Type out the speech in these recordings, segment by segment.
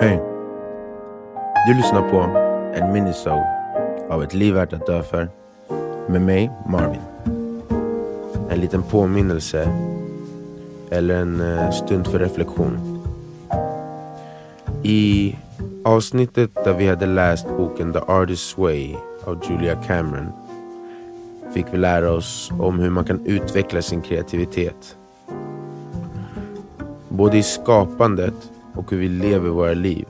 Hej. Du lyssnar på en minisode av Ett liv värt att dö för med mig, Marvin. En liten påminnelse eller en eh, stund för reflektion. I avsnittet där vi hade läst boken The Artist's Way av Julia Cameron fick vi lära oss om hur man kan utveckla sin kreativitet. Både i skapandet och hur vi lever våra liv.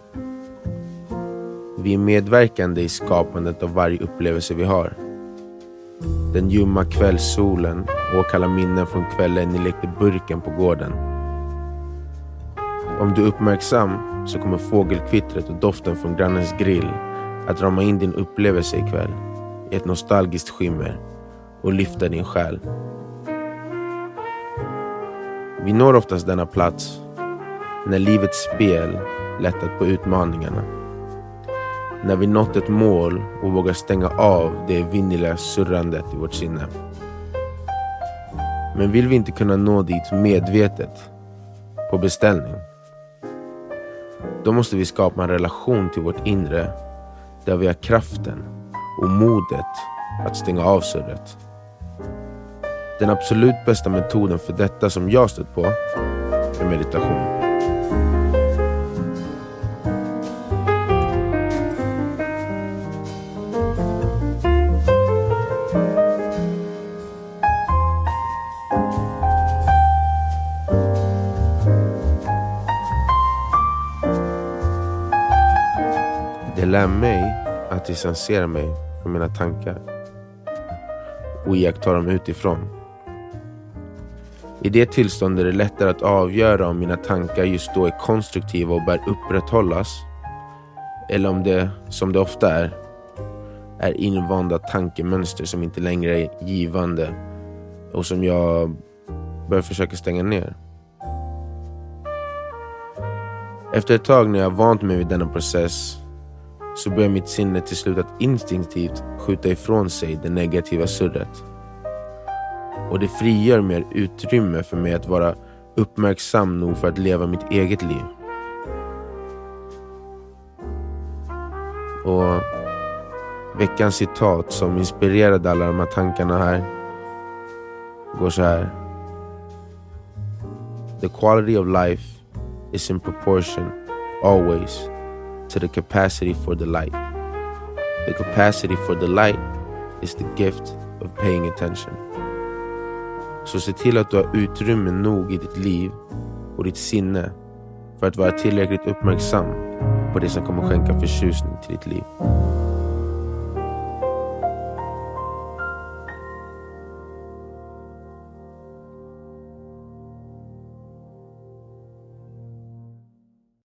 Vi är medverkande i skapandet av varje upplevelse vi har. Den ljumma kvällssolen åkallar minnen från kvällen ni lekte burken på gården. Om du är uppmärksam så kommer fågelkvittret och doften från grannens grill att rama in din upplevelse ikväll i ett nostalgiskt skimmer och lyfta din själ. Vi når oftast denna plats när livets spel lättat på utmaningarna. När vi nått ett mål och vågar stänga av det evinnerliga surrandet i vårt sinne. Men vill vi inte kunna nå dit medvetet, på beställning, då måste vi skapa en relation till vårt inre där vi har kraften och modet att stänga av surret. Den absolut bästa metoden för detta som jag stött på är meditation. Det lär mig att distansera mig från mina tankar och iaktta dem utifrån. I det tillståndet är det lättare att avgöra om mina tankar just då är konstruktiva och bör upprätthållas eller om det, som det ofta är, är invanda tankemönster som inte längre är givande och som jag bör försöka stänga ner. Efter ett tag när jag vant mig vid denna process så börjar mitt sinne till slut att instinktivt skjuta ifrån sig det negativa surret. Och det frigör mer utrymme för mig att vara uppmärksam nog för att leva mitt eget liv. Och veckans citat som inspirerade alla de här tankarna här går så här. The quality of life is in proportion, always, to the capacity for the light. The capacity for the light is the gift of paying attention. Så se till att du har utrymme nog i ditt liv och ditt sinne för att vara tillräckligt uppmärksam på det som kommer skänka förtjusning till ditt liv.